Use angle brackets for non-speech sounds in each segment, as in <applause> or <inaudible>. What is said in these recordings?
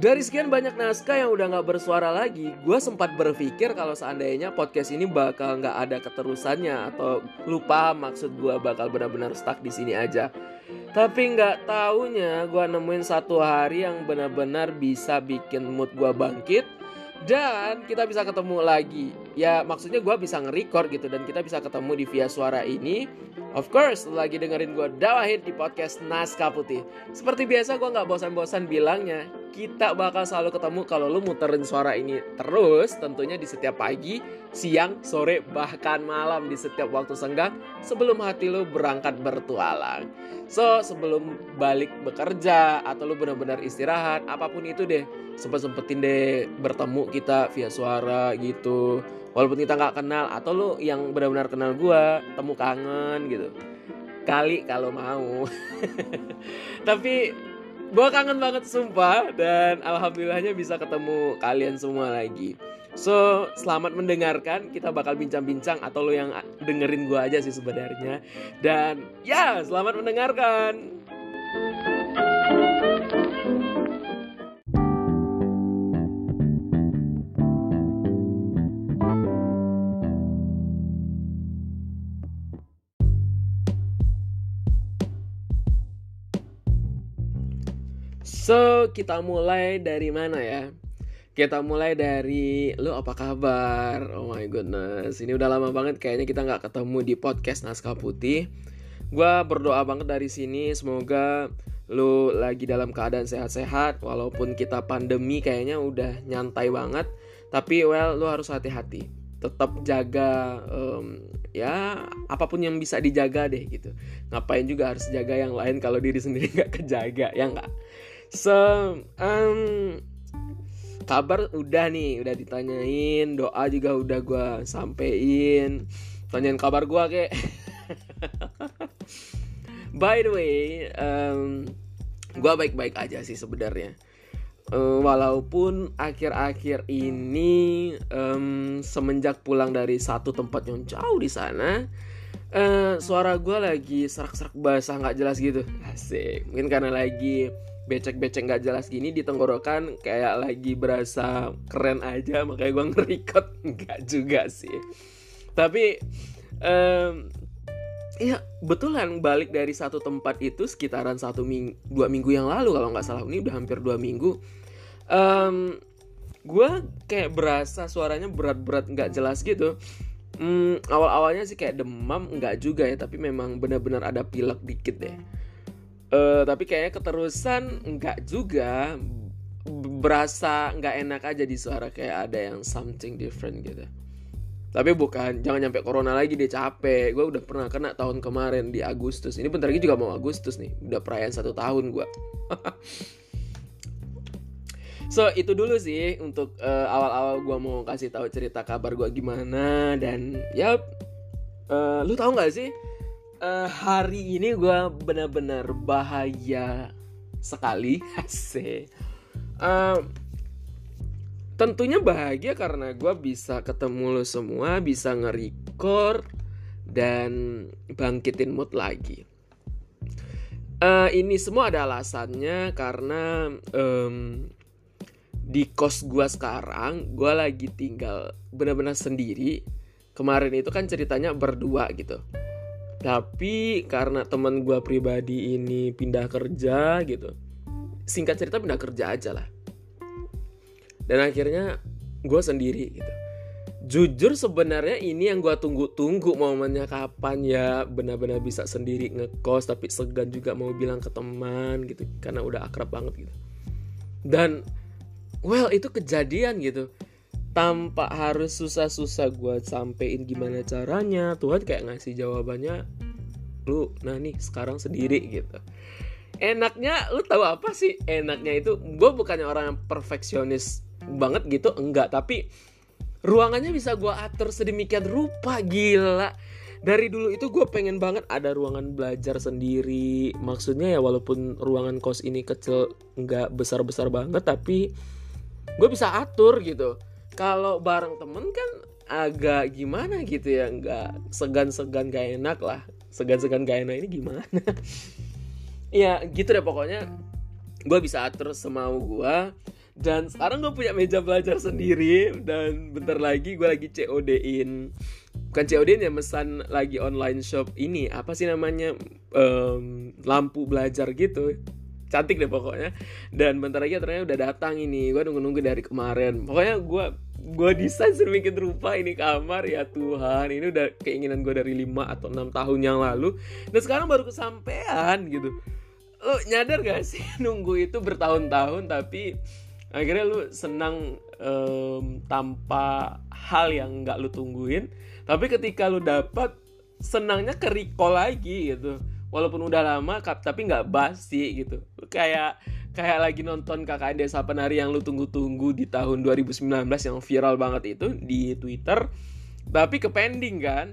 Dari sekian banyak naskah yang udah nggak bersuara lagi, gue sempat berpikir kalau seandainya podcast ini bakal nggak ada keterusannya atau lupa maksud gue bakal benar-benar stuck di sini aja. Tapi nggak taunya gue nemuin satu hari yang benar-benar bisa bikin mood gue bangkit dan kita bisa ketemu lagi. Ya maksudnya gue bisa nge-record gitu dan kita bisa ketemu di via suara ini. Of course, lagi dengerin gue Dawahid di podcast Naskah Putih. Seperti biasa gue nggak bosan-bosan bilangnya, kita bakal selalu ketemu kalau lu muterin suara ini terus tentunya di setiap pagi, siang, sore, bahkan malam di setiap waktu senggang sebelum hati lu berangkat bertualang. So, sebelum balik bekerja atau lu benar-benar istirahat, apa pun itu deh, sempet-sempetin deh bertemu kita via suara gitu. Walaupun kita nggak kenal atau lu yang benar-benar kenal gua temu kangen gitu. Kali kalau mau. <laughs> Tapi gua kangen banget sumpah dan alhamdulillahnya bisa ketemu kalian semua lagi So, selamat mendengarkan. Kita bakal bincang-bincang atau lo yang dengerin gua aja sih sebenarnya. Dan ya, selamat mendengarkan. Kita mulai dari mana ya? Kita mulai dari lu apa kabar? Oh my goodness, ini udah lama banget kayaknya kita nggak ketemu di podcast Naskah Putih. Gua berdoa banget dari sini semoga lu lagi dalam keadaan sehat-sehat walaupun kita pandemi kayaknya udah nyantai banget. Tapi well lu harus hati-hati. Tetap jaga um, ya apa pun yang bisa dijaga deh gitu. Ngapain juga harus jaga yang lain kalau diri sendiri <laughs> nggak kejaga ya nggak? So, um, kabar udah nih, udah ditanyain, doa juga udah gue sampein. Tanyain kabar gue kek. <laughs> By the way, um, gue baik-baik aja sih sebenarnya. Uh, walaupun akhir-akhir ini um, semenjak pulang dari satu tempat yang jauh di sana, uh, suara gue lagi serak-serak basah nggak jelas gitu. Asik. Mungkin karena lagi becek-becek nggak jelas gini di tenggorokan kayak lagi berasa keren aja makanya gue ngerikot <laughs> nggak juga sih. Tapi um, ya betulan balik dari satu tempat itu sekitaran satu minggu dua minggu yang lalu kalau nggak salah. Ini udah hampir dua minggu. Um, gue kayak berasa suaranya berat-berat nggak jelas gitu. Hmm, awal-awalnya sih kayak demam nggak juga ya tapi memang benar-benar ada pilek dikit deh uh, tapi kayaknya keterusan enggak juga berasa nggak enak aja di suara kayak ada yang something different gitu. Tapi bukan jangan nyampe corona lagi dia capek. Gue udah pernah kena tahun kemarin di Agustus. Ini bentar lagi juga mau Agustus nih. Udah perayaan satu tahun gue <laughs> so itu dulu sih untuk uh, awal-awal gue mau kasih tahu cerita kabar gue gimana dan ya uh, lu tahu nggak sih uh, hari ini gue benar-benar bahaya sekali. <laughs> Asik. Uh, tentunya bahagia karena gue bisa ketemu lo semua bisa nge-record dan bangkitin mood lagi. Uh, ini semua ada alasannya karena um, di kos gue sekarang gue lagi tinggal benar-benar sendiri. Kemarin itu kan ceritanya berdua gitu tapi karena teman gue pribadi ini pindah kerja gitu singkat cerita pindah kerja aja lah. Dan akhirnya gue sendiri gitu. Jujur sebenarnya ini yang gue tunggu-tunggu momennya kapan ya benar-benar bisa sendiri ngekos tapi segan juga mau bilang ke teman gitu karena udah akrab banget gitu. Dan well itu kejadian gitu tanpa harus susah-susah gue sampein gimana caranya Tuhan kayak ngasih jawabannya lu nah nih sekarang sendiri gitu. Enaknya lu tahu apa sih? Enaknya itu gue bukannya orang yang perfeksionis banget gitu enggak. Tapi ruangannya bisa gue atur sedemikian rupa gila. Dari dulu itu gue pengen banget ada ruangan belajar sendiri. Maksudnya ya walaupun ruangan kos ini kecil nggak besar besar banget tapi gue bisa atur gitu kalau bareng temen kan agak gimana gitu ya nggak segan-segan gak enak lah. Segan-segan gak enak ini gimana? <laughs> Ya gitu deh pokoknya. Gue bisa atur semau gue dan sekarang gue punya meja belajar sendiri. Dan bentar lagi gue lagi COD-in bukan COD-in ya mesan lagi online shop ini. Apa sih namanya? Um, lampu belajar gitu. Cantik deh pokoknya. Dan bentar lagi ternyata udah datang ini. Gue nunggu-nunggu dari kemarin. Pokoknya gue gue desain sedemikian rupa ini kamar ya Tuhan. Ini udah keinginan gue dari 5 atau enam tahun yang lalu. Dan sekarang baru kesampaian gitu. Lo nyadar gak sih <laughs> nunggu itu bertahun-tahun tapi akhirnya lu senang um, tanpa hal yang nggak lu tungguin. Tapi ketika lu dapat senangnya ke recall lagi gitu. Walaupun udah lama tapi nggak basi gitu. Kayak kayak lagi nonton KKN Desa Penari yang lu tunggu-tunggu di tahun 2019 yang viral banget itu di Twitter tapi ke pending kan.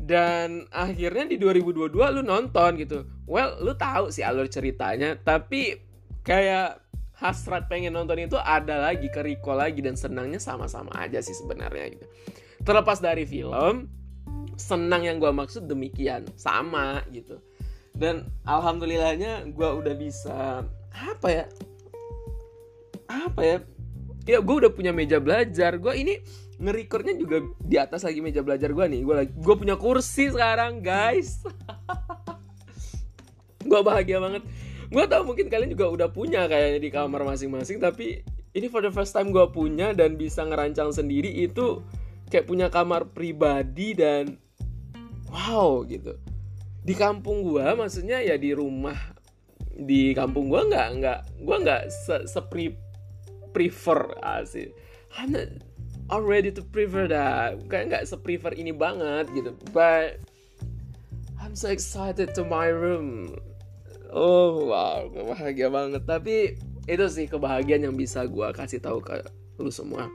Dan akhirnya di 2022 lu nonton gitu. Well lu tahu sih alur ceritanya tapi kayak hasrat pengen nonton itu ada lagi ke recall lagi dan senangnya sama-sama aja sih sebenarnya gitu. Terlepas dari film senang yang gue maksud demikian sama gitu. Dan alhamdulillahnya gue udah bisa apa ya? Apa ya? Ya gue udah punya meja belajar. Gue ini ngerekornya juga di atas lagi meja belajar gue nih. Gue lagi gue punya kursi sekarang guys. <laughs> Gue bahagia banget. Gue tau mungkin kalian juga udah punya kayaknya di kamar masing-masing tapi ini for the first time gue punya dan bisa ngerancang sendiri itu kayak punya kamar pribadi dan wow gitu. Di kampung gue maksudnya ya di rumah di kampung gue nggak nggak gue nggak se, se pre prefer asih I'm not already to prefer that. Kayak nggak se prefer ini banget gitu. But I'm so excited to my room. Oh wow bahagia banget. Tapi itu sih kebahagiaan yang bisa gue kasih tahu ke lu semua.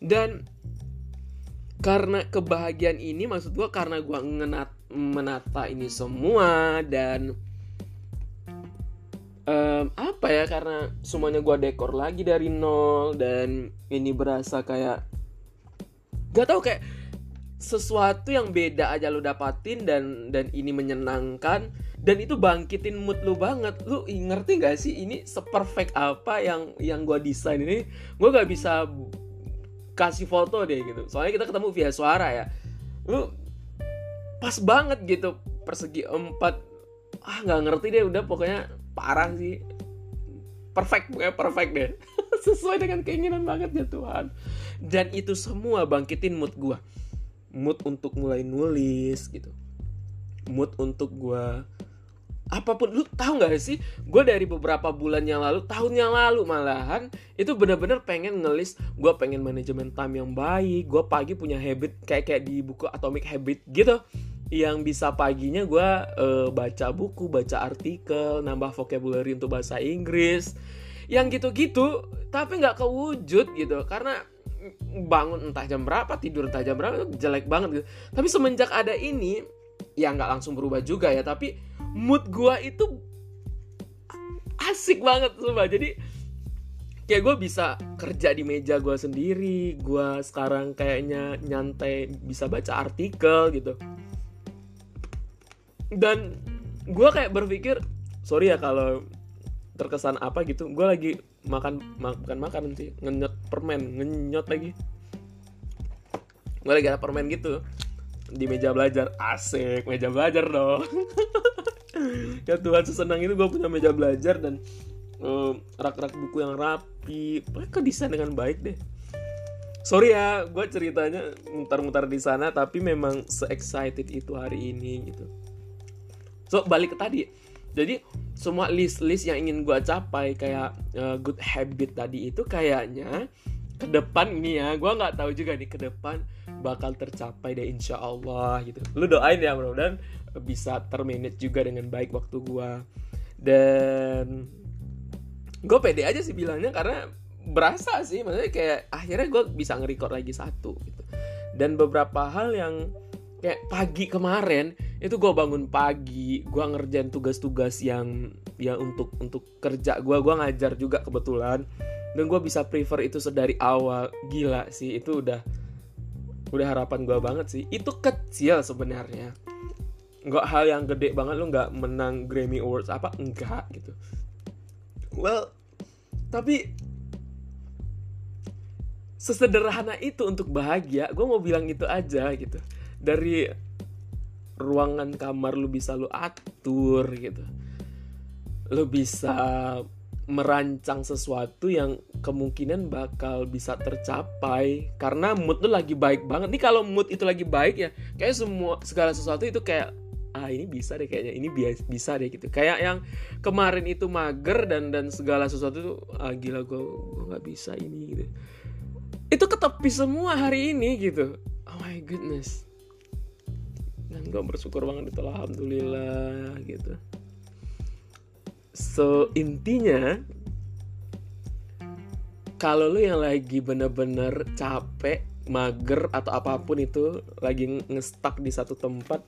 Dan karena kebahagiaan ini maksud gue karena gue menata ini semua dan um, apa ya karena semuanya gue dekor lagi dari nol dan ini berasa kayak gak tau kayak sesuatu yang beda aja lu dapatin dan dan ini menyenangkan dan itu bangkitin mood lu banget. Lu ngerti gak sih ini seperfect apa yang yang gue desain ini? Gue gak bisa kasih foto deh gitu. Soalnya kita ketemu via suara ya. Lu pas banget gitu persegi empat ah nggak ngerti deh udah pokoknya parah sih. Perfect pokoknya perfect deh. <laughs> Sesuai dengan keinginan banget ya Tuhan. Dan itu semua bangkitin mood gue mood untuk mulai nulis gitu. Mood untuk gue apa pun. Lu tahu nggak sih? Gue dari beberapa bulan yang lalu tahun yang lalu malahan itu bener-bener pengen ngelis. Gue pengen manajemen time yang baik. Gue pagi punya habit kayak kayak di buku Atomic Habit gitu yang bisa paginya gue uh, baca buku baca artikel nambah vocabulary untuk bahasa Inggris. Yang gitu-gitu tapi nggak kewujud gitu. Karena bangun entah jam berapa tidur entah jam berapa jelek banget gitu. Tapi semenjak ada ini ya nggak langsung berubah juga ya. Tapi mood gue itu asik banget sumpah. Jadi kayak gue bisa kerja di meja gue sendiri. Gue sekarang kayaknya nyantai bisa baca artikel gitu dan gue kayak berpikir sorry ya kalau terkesan apa gitu. Gue lagi makan makan makan sih ngenyot permen ngenyot lagi. Gue lagi ada permen gitu di meja belajar. Asik meja belajar dong. <laughs> Ya Tuhan sesenang itu gue punya meja belajar dan rak rak-rak buku yang rapi. Mereka desain dengan baik deh. Sorry ya gue ceritanya mutar-mutar di sana tapi memang se excited itu hari ini gitu so balik ke tadi. Jadi semua list-list yang ingin gue capai kayak uh, good habit tadi itu kayaknya ke depan ini ya gue nggak tahu juga nih ke depan bakal tercapai deh insya Allah gitu. Lu doain ya mudah-mudahan bisa termanage juga dengan baik waktu gue dan gue pede aja sih bilangnya karena berasa sih maksudnya kayak akhirnya gue bisa nge-record lagi satu gitu. Dan beberapa hal yang kayak pagi kemarin itu gue bangun pagi gue ngerjain tugas-tugas yang ya untuk untuk kerja gue gue ngajar juga kebetulan. Dan gue bisa prefer itu sedari awal. Gila sih itu udah udah harapan gue banget sih. Itu kecil sebenarnya. Nggak hal yang gede banget lo nggak menang Grammy Awards apa enggak gitu. Well tapi sesederhana itu untuk bahagia gue mau bilang itu aja gitu. Dari ruangan kamar lu bisa lu atur gitu. Lu bisa merancang sesuatu yang kemungkinan bakal bisa tercapai. Karena mood lu lagi baik banget. Nih kalau mood itu lagi baik ya kayak semua segala sesuatu itu kayak ah ini bisa deh kayaknya ini bisa deh gitu. Kayak yang kemarin itu mager dan dan segala sesuatu itu ah gila gue gue nggak bisa ini gitu. Itu ketepi semua hari ini gitu. Oh my goodness gue bersyukur banget itu alhamdulillah gitu So intinya kalau lu yang lagi bener-bener capek, mager atau apa pun itu lagi ngestak di satu tempat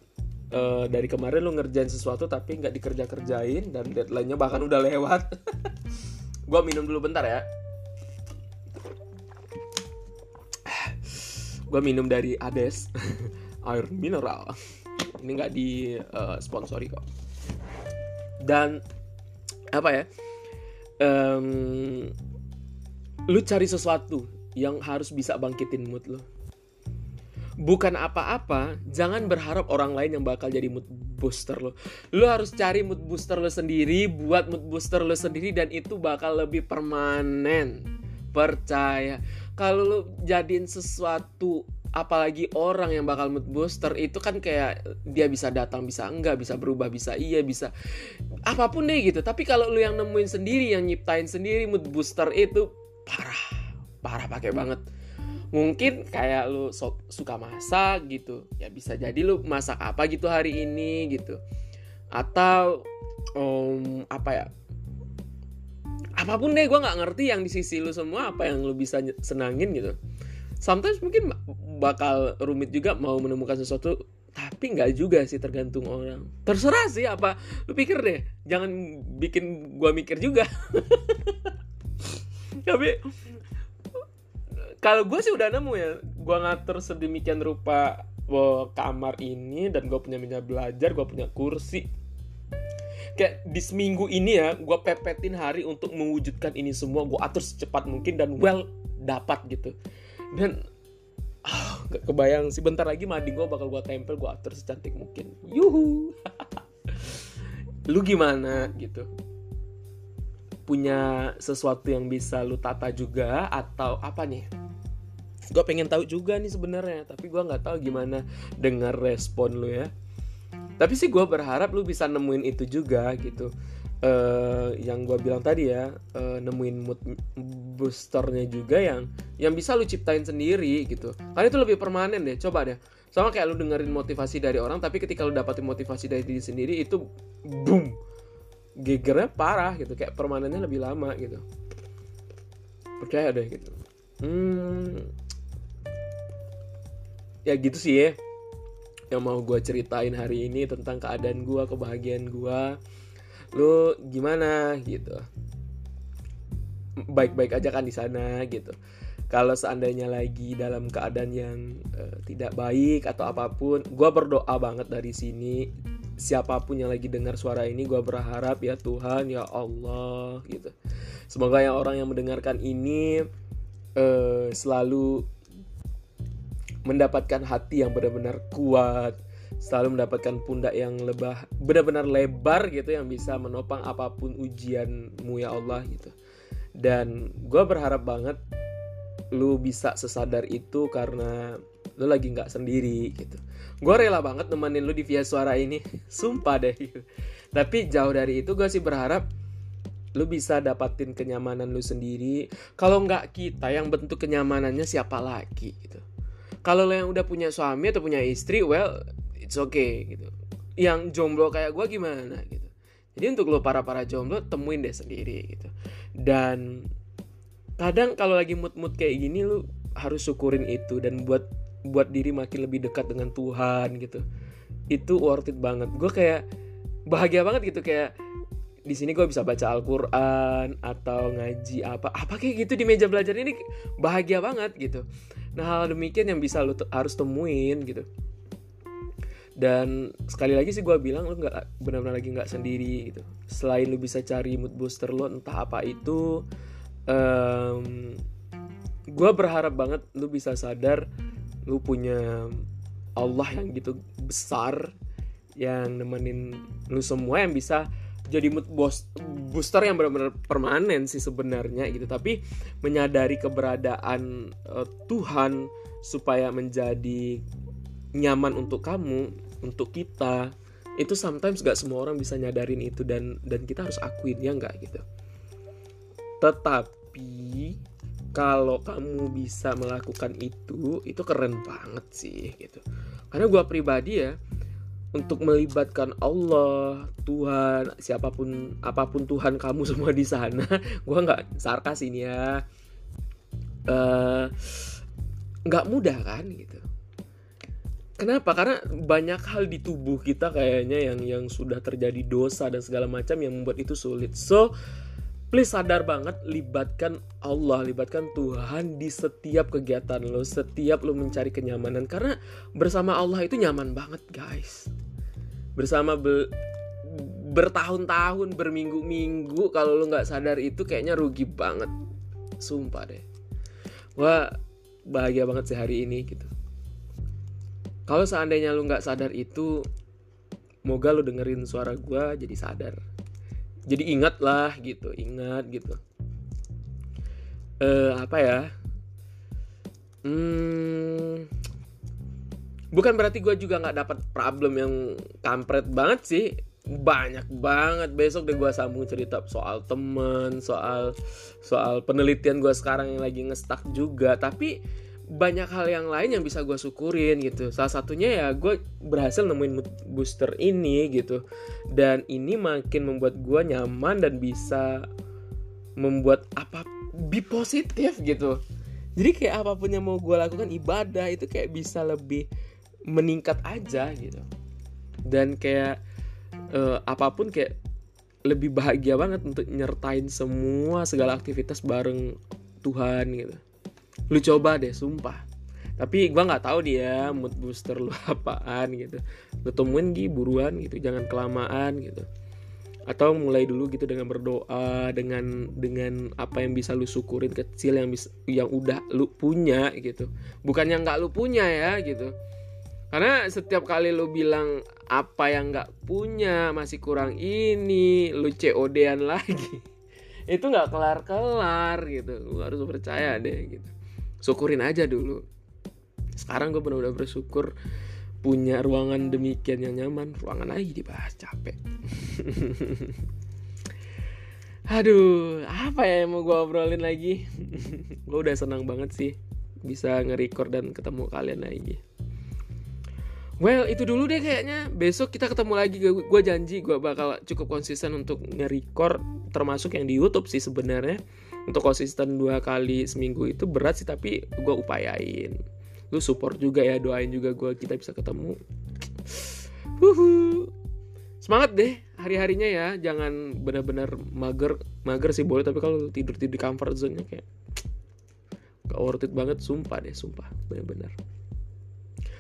uh, dari kemarin lu ngerjain sesuatu tapi nggak dikerja-kerjain dan deadline-nya bahkan udah lewat. <laughs> gua minum dulu bentar ya. gua minum dari Ades <laughs> air mineral. Ini nggak di uh, sponsori kok. Dan apa ya um, lu cari sesuatu yang harus bisa bangkitin mood lo bukan apa-apa jangan berharap orang lain yang bakal jadi mood booster lo lo harus cari mood booster lo sendiri buat mood booster lo sendiri dan itu bakal lebih permanen. Percaya. Kalau lo jadiin sesuatu apalagi orang yang bakal mood booster itu kan kayak dia bisa datang bisa enggak bisa berubah bisa iya bisa apa pun deh gitu. Tapi kalau lu yang nemuin sendiri yang nyiptain sendiri mood booster itu parah parah pakai banget. Mungkin kayak lu so, suka masak gitu ya bisa jadi lu masak apa gitu hari ini gitu. Atau um, apa ya apa pun deh gue nggak ngerti yang di sisi lu semua apa yang lu bisa senangin gitu sometimes mungkin bakal rumit juga mau menemukan sesuatu tapi nggak juga sih tergantung orang. Terserah sih apa lu pikir deh. Jangan bikin gua mikir juga. <laughs> Tapi kalau gue sih udah nemu ya gue ngatur sedemikian rupa oh, kamar ini dan gue punya meja belajar gue punya kursi. Kayak di seminggu ini ya gue pepetin hari untuk mewujudkan ini semua gue atur secepat mungkin dan well dapat gitu dan oh, gak kebayang sih. Bentar lagi mandi gue bakal gue tempel gue atur secantik mungkin. Yuhu. <laughs> Lu gimana? Gitu. Punya sesuatu yang bisa lu tata juga atau apa nih? Gue pengen tahu juga nih sebenarnya tapi gue nggak tahu gimana dengar respon lu ya. Tapi sih gue berharap lu bisa nemuin itu juga gitu uh, yang gue bilang tadi ya uh, nemuin mood boosternya juga yang yang bisa lu ciptain sendiri gitu. Karena itu lebih permanen deh coba deh. Sama kayak lu dengerin motivasi dari orang tapi ketika lu dapetin motivasi dari diri sendiri itu boom gegernya parah gitu. Kayak permanennya lebih lama gitu. Percaya deh gitu. Hmm. Ya gitu sih ya yang mau gue ceritain hari ini tentang keadaan gue kebahagiaan gue lu gimana gitu. Baik-baik aja kan di sana gitu. Kalau seandainya lagi dalam keadaan yang uh, tidak baik atau apa pun gue berdoa banget dari sini. Siapa pun yang lagi dengar suara ini gue berharap ya Tuhan ya Allah gitu. Semoga yang orang yang mendengarkan ini uh, selalu mendapatkan hati yang benar-benar kuat selalu mendapatkan pundak yang lebah benar-benar lebar gitu yang bisa menopang apa pun ujianmu ya Allah gitu. Dan gue berharap banget lu bisa sesadar itu karena lu lagi nggak sendiri gitu. Gue rela banget nemenin lu di via suara ini <laughs> sumpah deh. Gitu. tapi jauh dari itu gue sih berharap lu bisa dapatin kenyamanan lu sendiri. Kalau nggak kita yang bentuk kenyamanannya siapa lagi gitu. Kalau lo yang udah punya suami atau punya istri well it's okay gitu. Yang jomblo kayak gue gimana gitu. Jadi untuk lo para para jomblo temuin deh sendiri gitu. Dan kadang kalau lagi mood mood kayak gini lo harus syukurin itu dan buat buat diri makin lebih dekat dengan Tuhan gitu. Itu worth it banget. Gue kayak bahagia banget gitu. Kayak di sini gue bisa baca Al-Quran atau ngaji apa apa kayak gitu di meja belajar ini. Bahagia banget gitu. Nah hal demikian yang bisa lo harus temuin gitu dan sekali lagi sih gue bilang lo nggak benar-benar lagi nggak sendiri gitu. Selain lo bisa cari mood booster lo entah apa itu um, gue berharap banget lu bisa sadar lu punya Allah yang gitu besar yang nemenin lu semua yang bisa jadi mood booster yang benar-benar permanen sih sebenarnya gitu. Tapi menyadari keberadaan uh, Tuhan supaya menjadi nyaman untuk kamu untuk kita itu sometimes gak semua orang bisa nyadarin itu dan dan kita harus akuin ya nggak gitu. Tetapi kalau kamu bisa melakukan itu itu keren banget sih gitu. Karena gue pribadi ya untuk melibatkan Allah Tuhan siapa pun apa pun Tuhan kamu <laughs> semua di sana gue nggak sarkas ini ya. Eh, nggak uh, mudah kan gitu kenapa karena banyak hal di tubuh kita kayaknya yang yang sudah terjadi dosa dan segala macam yang membuat itu sulit so please sadar banget libatkan Allah, libatkan Tuhan di setiap kegiatan lo, setiap lo mencari kenyamanan karena bersama Allah itu nyaman banget, guys. Bersama be bertahun-tahun, berminggu-minggu kalau lo nggak sadar itu kayaknya rugi banget. Sumpah deh. Wah, bahagia banget sih hari ini gitu. Kalau seandainya lo nggak sadar itu, moga lo dengerin suara gue jadi sadar. Jadi ingat lah gitu ingat gitu. Eh apa ya? Hmm, bukan berarti gue juga nggak dapat problem yang kampret banget sih. Banyak banget. Besok deh gue sambung cerita soal temen soal soal penelitian gue sekarang yang lagi ngestak juga. Tapi banyak hal yang lain yang bisa gue syukurin gitu. Salah satunya ya gue berhasil nemuin booster ini gitu. Dan ini makin membuat gue nyaman dan bisa membuat apa bi positif gitu. Jadi kayak apa pun yang mau gue lakukan ibadah itu kayak bisa lebih meningkat aja gitu. Dan kayak uh, apa pun kayak lebih bahagia banget untuk nyertain semua segala aktivitas bareng Tuhan gitu lu coba deh sumpah. Tapi gue nggak tahu dia mood booster lu <laughs> apaan gitu. Lu temuin di buruan gitu jangan kelamaan gitu. Atau mulai dulu gitu dengan berdoa dengan dengan apa yang bisa lu syukurin kecil yang bisa yang udah lu punya gitu. Bukan yang nggak lu punya ya gitu. Karena setiap kali lu bilang apa yang nggak punya masih kurang ini lu COD-an <laughs> lagi itu nggak kelar kelar gitu. Lu harus percaya deh gitu syukurin aja dulu. Sekarang gue benar-benar bersyukur punya ruangan demikian yang nyaman. Ruangan lagi dibahas capek. <laughs> Aduh apa ya yang mau gue obrolin lagi? <laughs> Gue udah senang banget sih bisa nge-record dan ketemu kalian lagi. Well itu dulu deh kayaknya. Besok kita ketemu lagi. Gue janji gue bakal cukup konsisten untuk nge-record Termasuk yang di Youtube sih sebenarnya untuk konsisten dua kali seminggu itu berat sih tapi gue upayain. Lu support juga ya doain juga gue kita bisa ketemu. Uhuh. semangat deh hari harinya ya. Jangan benar-benar mager. Mager sih boleh tapi kalau tidur tidur di comfort zone nya kayak gak worth it banget. Sumpah deh sumpah. Benar-benar.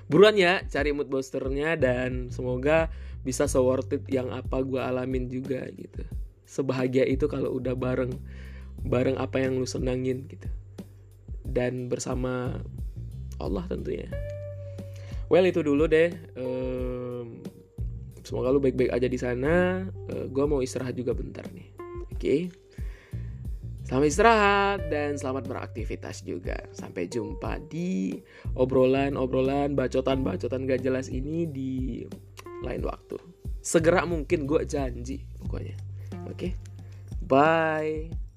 Buruan ya cari mood boosternya dan semoga bisa se worth it yang apa gue alamin juga gitu. Sebahagia itu kalau udah bareng bareng apa yang lu senangin gitu dan bersama Allah tentunya well itu dulu deh um, semoga lu baik-baik aja di sana uh, eh, gue mau istirahat juga bentar nih oke okay? Selamat istirahat dan selamat beraktivitas juga. Sampai jumpa di obrolan-obrolan bacotan-bacotan gak jelas ini di lain waktu. Segera mungkin gue janji pokoknya. Oke. Okay? Bye.